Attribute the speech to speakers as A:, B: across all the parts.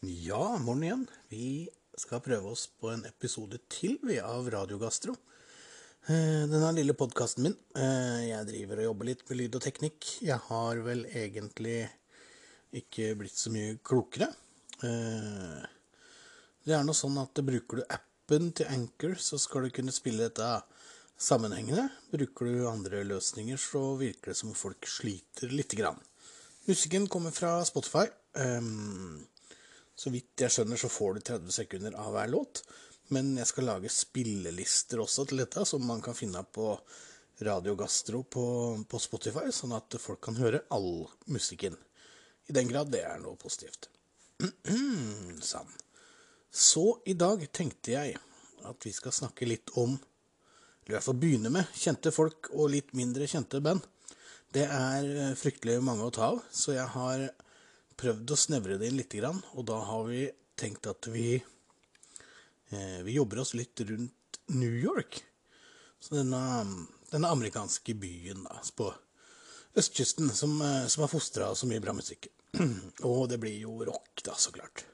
A: Ja, morgen igjen. Vi skal prøve oss på en episode til vi av Radiogastro. Eh, Denne lille podkasten min. eh, Jeg driver og jobber litt med lyd og teknikk. Jeg har vel egentlig ikke blitt så mye klokere. Eh, Det er nå sånn at bruker du appen til Anchor, så skal du kunne spille dette sammenhengende. Bruker du andre løsninger, så virker det som folk sliter lite grann. Musikken kommer fra Spotify. Så vidt jeg skjønner, så får du 30 sekunder av hver låt. Men jeg skal lage spillelister også til dette, som man kan finne på Radio Gastro på, på Spotify, sånn at folk kan høre all musikken. I den grad det er noe positivt. Sann. Så i dag tenkte jeg at vi skal snakke litt om eller i hvert fall begynne med kjente folk og litt mindre kjente band. Det er eh, fryktelig mange å ta av, så jeg har prøvd å snevre det inn litt. Og da har vi tenkt at vi, eh, vi jobber oss litt rundt New York. Så denne, denne amerikanske byen da, på østkysten som, eh, som har fostra så mye bra musikk. Og det blir jo rock, da, så klart.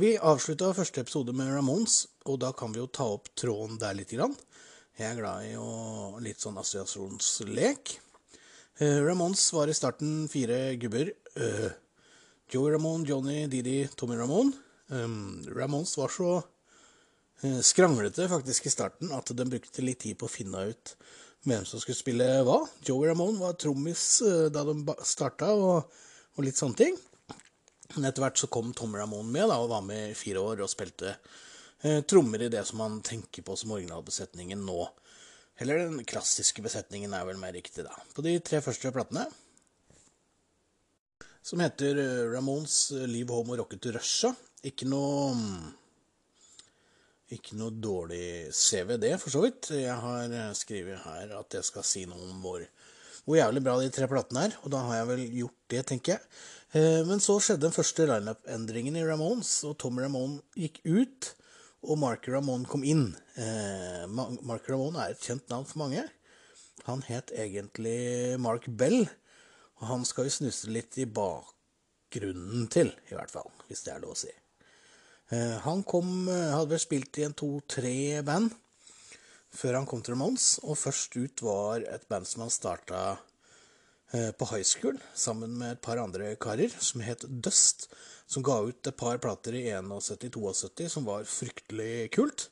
A: Vi avslutta første episode med Ramones, og da kan vi jo ta opp tråden der litt. grann. Jeg er glad i å, litt sånn assosiasjonslek. Eh, Ramones var i starten fire gubber. Eh, Joey Ramone, Johnny, Didi, Tommy Ramone. Um, Ramones var så eh, skranglete faktisk i starten at de brukte litt tid på å finne ut hvem som skulle spille hva. Joey Ramone var trommis eh, da de starta, og, og litt sånne ting. Men etter hvert så kom Tommy Ramone med da, og var med i fire år og spilte eh, trommer i det som man tenker på som originalbesetningen nå. Eller den klassiske besetningen er vel mer riktig, da. På de tre første platene, som heter eh, Ramones Liv Leave Home og Rocket to Russia. Ikke noe mm, Ikke noe dårlig CV, det, for så vidt. Jeg har eh, skrevet her at jeg skal si noe om hvor, hvor jævlig bra de tre platene er, og da har jeg vel gjort det, tenker jeg. Eh, Men så skjedde den første lineup-endringen i Ramones, og Tom Ramone gikk ut, og Mark Ramone kom inn. Eh, Mark Ramone er et kjent navn for mange. Han het egentlig Mark Bell, og han skal vi snuse litt i bakgrunnen til, i hvert fall, hvis det er lov å si. Eh, Han kom, eh, hadde vel spilt i en to-tre band før han kom til Ramones, og først ut var et band som han starta eh, på high school sammen med et par andre karer, som het Dust, som ga ut et par plater i 71-72 som var fryktelig kult.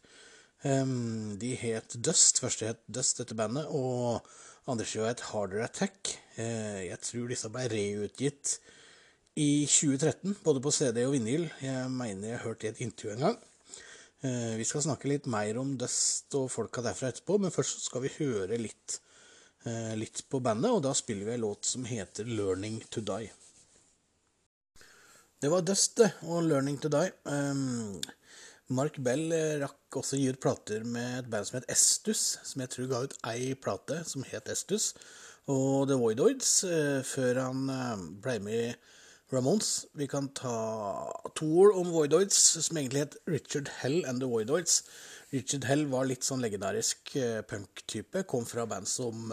A: De het Dust, første het Dust dette bandet, og andre skiva het Harder Attack. Eh, jeg tror disse ble reutgitt i 2013, både på CD og vinyl. Jeg mener jeg hørte i et intervju en gang. Eh, Vi skal snakke litt mer om Dust og folka derfra etterpå, men først skal vi høre litt, eh, litt på bandet, og da spiller vi en låt som heter 'Learning to Die'. Det var Dust, og 'Learning to Die'. Mark Bell eh, rakk også å gi ut plater med et band som het Estus, som jeg tror ga ut ei plate som het Estus, og The Voidoids, eh, før han eh, ble med i Ramones. Vi kan ta to ord om Voidoids, som egentlig het Richard Hell and The Voidoids. Richard Hell var litt sånn legendarisk punk-type, kom fra band som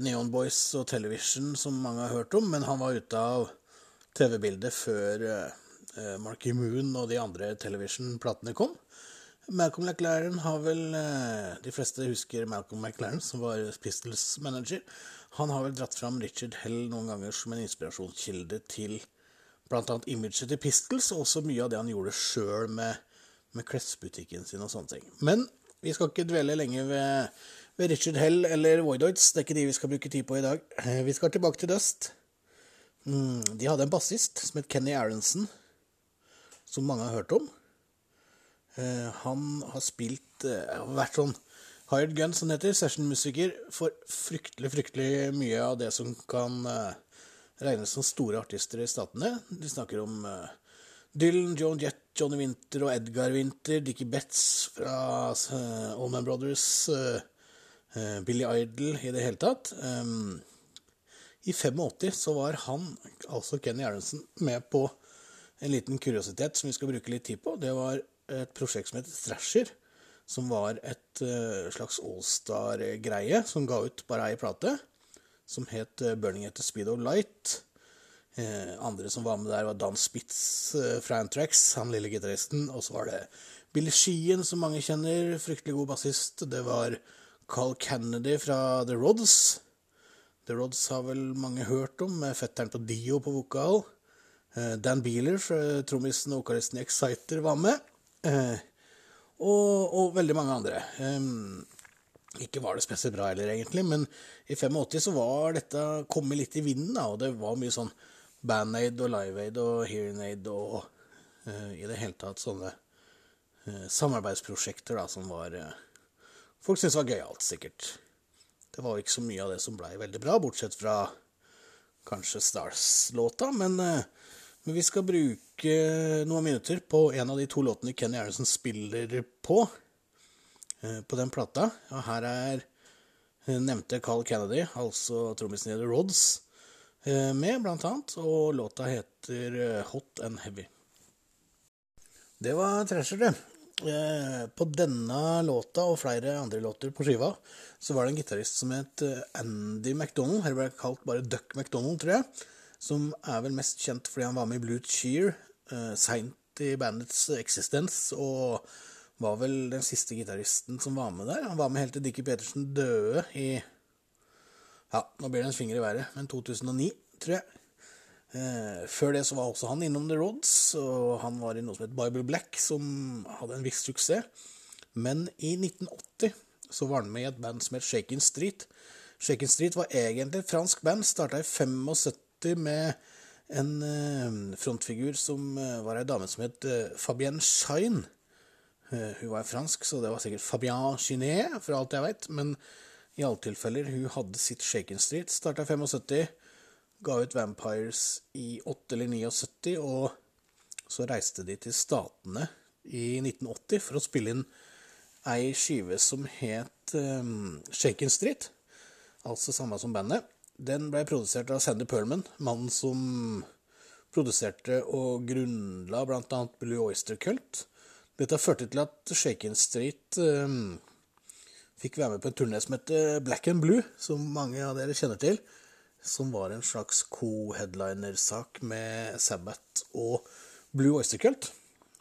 A: Neon Boys og Television, som mange har hørt om, men han var ute av TV-bildet før Marky Moon og de andre Television-platene kom. Malcolm McLaren har vel eh, De fleste husker Malcolm McLaren, som var Pistols manager. Han har vel dratt fram Richard Hell noen ganger som en inspirasjonskilde til bl.a. imaget til Pistols, og også mye av det han gjorde sjøl med, med klesbutikken sin og sånne ting. Men vi skal ikke dvele lenge ved, ved Richard Hell eller Voidoids. Det er ikke de vi skal bruke tid på i dag. Eh, Vi skal tilbake til Dust. Mm, de hadde en bassist som het Kenny Aronson, som mange har hørt om. Eh, han har spilt eh, vært sånn hired gun, som det heter, sessionmusiker, for fryktelig, fryktelig mye av det som kan eh, regnes som store artister i statene. De snakker om Dylan, Joan Jett, Johnny Winter og Edgar Winter, Dickie Betts fra Allman Brothers, Billy Idol i det hele tatt. I 85 så var han, altså Kenny Aronson, med på en liten kuriositet som vi skal bruke litt tid på. Det var et prosjekt som het Thrasher, som var et eh, slags allstar-greie, som ga ut bare ei plate, som het eh, Burning at the Speed of Light. Eh, andre som var med der, var Dan Spitz fra Antrax, han lille gitaristen. Og så var det Billy Sheehan, som mange kjenner, fryktelig god bassist. Det var Carl Kennedy fra The Rods. The Rods har vel mange hørt om, med fetteren på Dio på vokal. Eh, Dan Beeler, trommisen og vokalisten Exciter, var med. Eh, og, og, veldig mange andre. Um, ikke var det spesielt bra heller, egentlig, men i 85 så var dette kommet litt i vinden, da, og det var mye sånn Band-Aid og Live-Aid og Hearing Aid og uh, i det hele tatt sånne uh, samarbeidsprosjekter da, som var uh, Folk syntes var gøyalt, sikkert. Det var ikke så mye av det som blei veldig bra, bortsett fra kanskje Stars-låta, men, men, vi skal bruke noen minutter på en av de to låtene Kenny Aronson spiller på. Eh, på den plata. Og her er eh, nevnte Carl Kennedy, altså trommisen i The Rods, eh, med, blant annet. Og låta heter Hot and Heavy. Det var Treasure, det. På denne låta og flere andre låter på skiva så var det en gitarist som het Andy McDonald. Her ble det kalt bare Duck McDonald, tror jeg. Som er vel mest kjent fordi han var med i Blue Cheer seint i bandets eksistens. og var vel den siste gitaristen som var med der. Han var med helt til Dickie Petersen døde i Ja, nå blir det en finger i været, men 2009, tror jeg. Eh, før det så var også han innom The Rods, og han var i noe som het Bible Black, som hadde en viss suksess. Men i 1980 så var han med i et band som het Shaken Street. Shaken Street var egentlig et fransk band, starta i 75 med en eh, frontfigur som eh, var ei dame som het eh, Fabienne. Eh, hun var fransk, så det var sikkert Fabien Ginet, for alt jeg veit. Men i alle tilfeller, hun hadde sitt Shaken Street. Starta i 75, ga ut Vampires i 8 eller 79, og så reiste de til Statene i 1980 for å spille inn ei skive som het um, Shaken Street, altså samme som bandet. Den ble produsert av Sandy Perlman, mannen som produserte og grunnla bl.a. Blue Oyster Cult. Dette førte til at Shaken Street um, fikk være med på en turné som heter Black and Blue, som mange av dere kjenner til. Som var en slags co-headliner-sak med Sabbath og Blue Oyster Cult.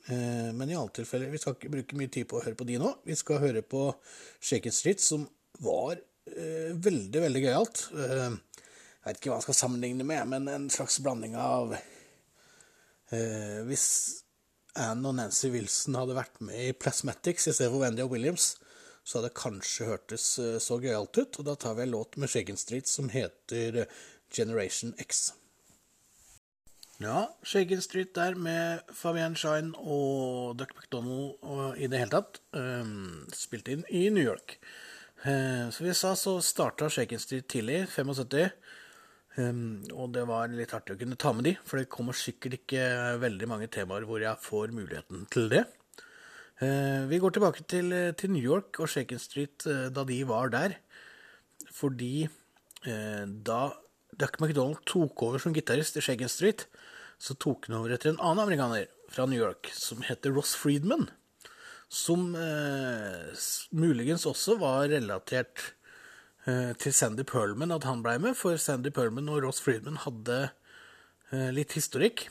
A: Uh, men i alle tilfeller, vi skal ikke bruke mye tid på å høre på de nå. Vi skal høre på Shaken Street, som var uh, veldig, veldig gøyalt. Uh, jeg vet ikke hva man skal sammenligne med, men en slags blanding av Hvis Anne og Nancy Wilson hadde vært med i Plasmatics i stedet for Wendy og Williams, så hadde det kanskje hørtes eh, så gøyalt ut. Og da tar vi en låt med Shaken Street som heter eh, Generation X. Ja, Shaken Street der med Fabian Shine og Duck McDonald og i det hele tatt. Um, spilt inn i New York. Uh, som vi sa, så starta Shaken Street tidlig, 75. Um, og det var litt artig å kunne ta med de, for det kommer sikkert ikke veldig mange temaer hvor jeg får muligheten til det. Uh, vi går tilbake til, til, New York og Shaken Street uh, da de var der. Fordi uh, da Duck McDonald tok over som gitarist i Shaken Street, så tok han over etter en annen amerikaner fra New York som heter Ross Friedman. Som muligens også var relatert Eh, til Sandy Perlman at han blei med, for Sandy Perlman og Ross Friedman hadde eh, litt historikk.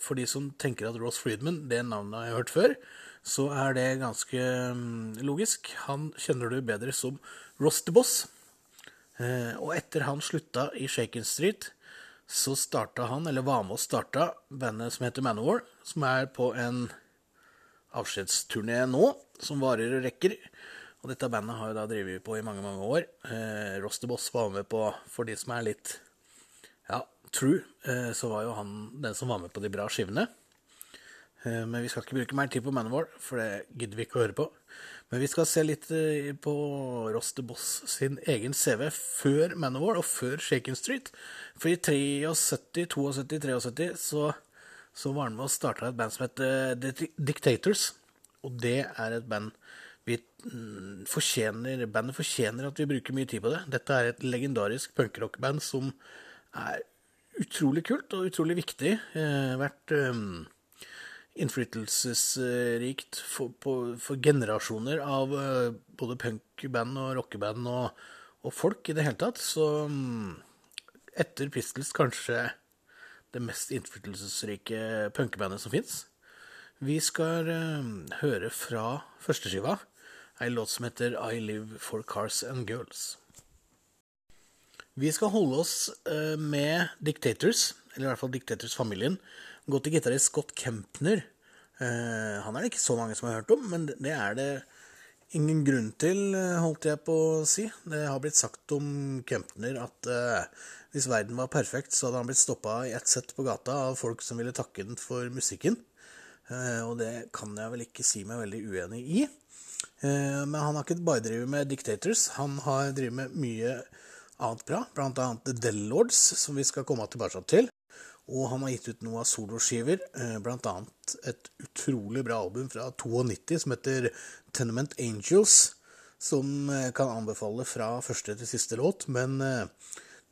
A: For de som tenker at Ross Friedman, det navnet har jeg hørt før, så er det ganske mm, logisk. Han kjenner du bedre som Ross the Boss. Eh, og etter han slutta i Shaken Street, så starta han, eller var med og starta, bandet som heter Manowar, som er på en avskjedsturné nå, som varer og rekker. Og dette bandet har jo da drevet på i mange, mange år. Eh, Ross Boss var med på, for de som er litt ja, true, eh, så var jo han den som var med på de bra skivene. Eh, men vi skal ikke bruke mer tid på Manowar, for det gidder vi ikke å høre på. Men vi skal se litt eh, på Roster Boss sin egen CV før Manowar og før Shaken Street. For i 73, 72, 73 så, så var han med og starta et band som heter The Dictators. Og det er et band vi mm, fortjener, bandet fortjener at vi bruker mye tid på det. Dette er et legendarisk punkrockband som er utrolig kult og utrolig viktig. Eh, vært eh, innflytelsesrikt for, på, for, generasjoner av eh, både punkband og rockeband og, og, folk i det hele tatt. Så um, etter Pistols kanskje det mest innflytelsesrike punkebandet som fins. Vi skal uh, høre fra førsteskiva ei låt som heter I Live for Cars and Girls. Vi skal holde oss uh, med Dictators, eller i hvert fall Dictators-familien. Gå til gitarist Scott Kempner. Uh, han er det ikke så mange som har hørt om, men det er det ingen grunn til, holdt jeg på å si. Det har blitt sagt om Kempner at hvis verden var perfekt, så hadde han blitt stoppa i ett sett på gata av folk som ville takke den for musikken. Eh, og det kan jeg vel ikke si meg veldig uenig i. Eh, men han har ikke bare drevet med Dictators, han har drevet med mye annet bra, annet The Dellords, som vi skal komme tilbake til. Og han har gitt ut noen soloskiver, bl.a. blant annet et utrolig bra album fra 92 som heter Tenement Angels, som kan anbefale fra første til siste låt. Men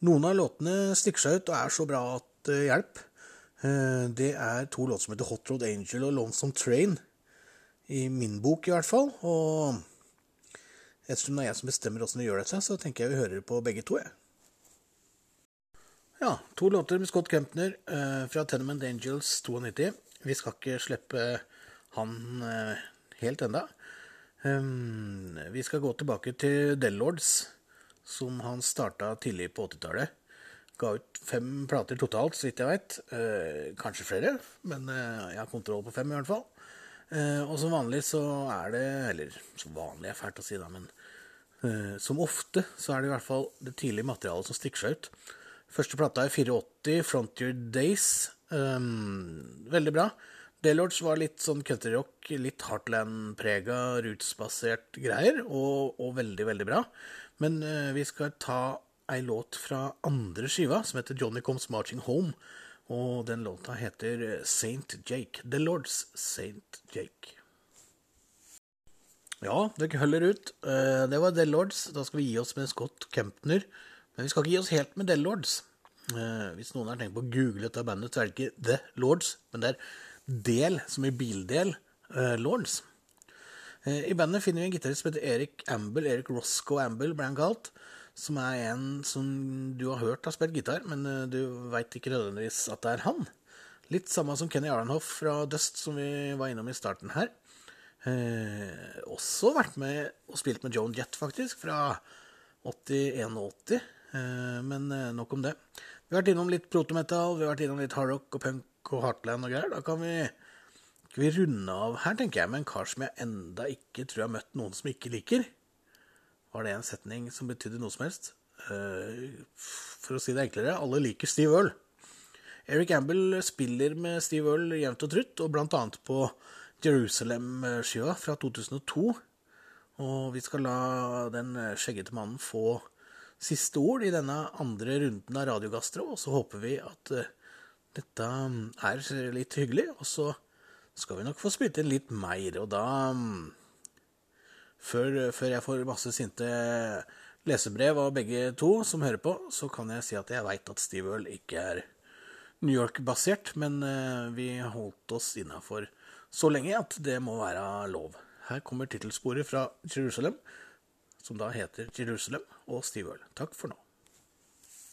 A: noen av låtene stikker seg ut og er så bra at. Eh, det er to låter som heter Hot Road Angel og Lonesome Train. I min bok, i hvert fall. Og ettersom det er jeg som bestemmer åssen vi gjør dette, så tenker jeg vi hører på begge to. jeg. Ja, to låter med Scott Kempner eh, fra Tenement Angels 92. Vi skal ikke slippe han eh, helt enda. vi skal gå tilbake til Dellords som han starta tidlig på 80-tallet. Ga ut fem plater totalt, så vidt jeg veit. Eh, kanskje flere, men eh, jeg har kontroll på fem i hvert fall. Eh, og som vanlig så er det Eller som vanlig er fælt å si, da, men eh, som ofte så er det i hvert fall det tidlige materialet som stikker seg ut. Første plata er 84, Frontier Days. Um, veldig bra. Daylords var litt sånn countryrock, litt Heartland-prega, rootsbasert greier, og, og, veldig, veldig bra. Men uh, vi skal ta ei låt fra andre skiva, som heter Johnny Comes Marching Home. Og den låta heter St. Jake. The Lords St. Jake. Ja, dere holder ut. Uh, det var The Lords. Da skal vi gi oss med Scott Kempner. Men vi skal ikke gi oss helt med The Lords. Uh, hvis noen har tenkt på å google dette bandet, så er det ikke The Lords, men det er Del, som i bildel, Lords. Eh, I bandet finner vi en gitarist som heter Erik Amble. Erik Roscoe Amble ble han kalt. Som er en som du har hørt har spilt gitar, men eh, du veit ikke nødvendigvis at det er han. Litt samme som Kenny Aronhoff fra Dust, som vi var innom i starten her. Eh, også vært med og spilt med Joan Jett, faktisk, fra 81 eh, men eh, nok om det. Vi har vært innom litt protometal, vi har vært innom litt hardrock og punk og heartland og greier. Da kan vi kan vi runde av her, tenker jeg, med en kar som jeg enda ikke tror jeg har møtt noen som ikke liker. Var det en setning som betydde noe som helst? Uh, for å si det enklere, alle liker Steve Earl. Eric Amble spiller med Steve Earl jevnt og trutt, og annet på Jerusalem-skiva fra 2002. Og vi skal la den skjeggete mannen få siste ord i denne andre runden av Radiogastro, og så håper vi at uh, dette er litt hyggelig. og så skal vi nok få spilt inn litt mer, og da mm, før, før, jeg får masse sinte lesebrev av begge to som hører på, så kan jeg si at jeg veit at Steve Earl ikke er New York-basert, men uh, vi holdt oss innafor så lenge at det må være lov. Her kommer tittelsporet fra Jerusalem, som da heter Jerusalem, og Steve Earl. Takk for nå.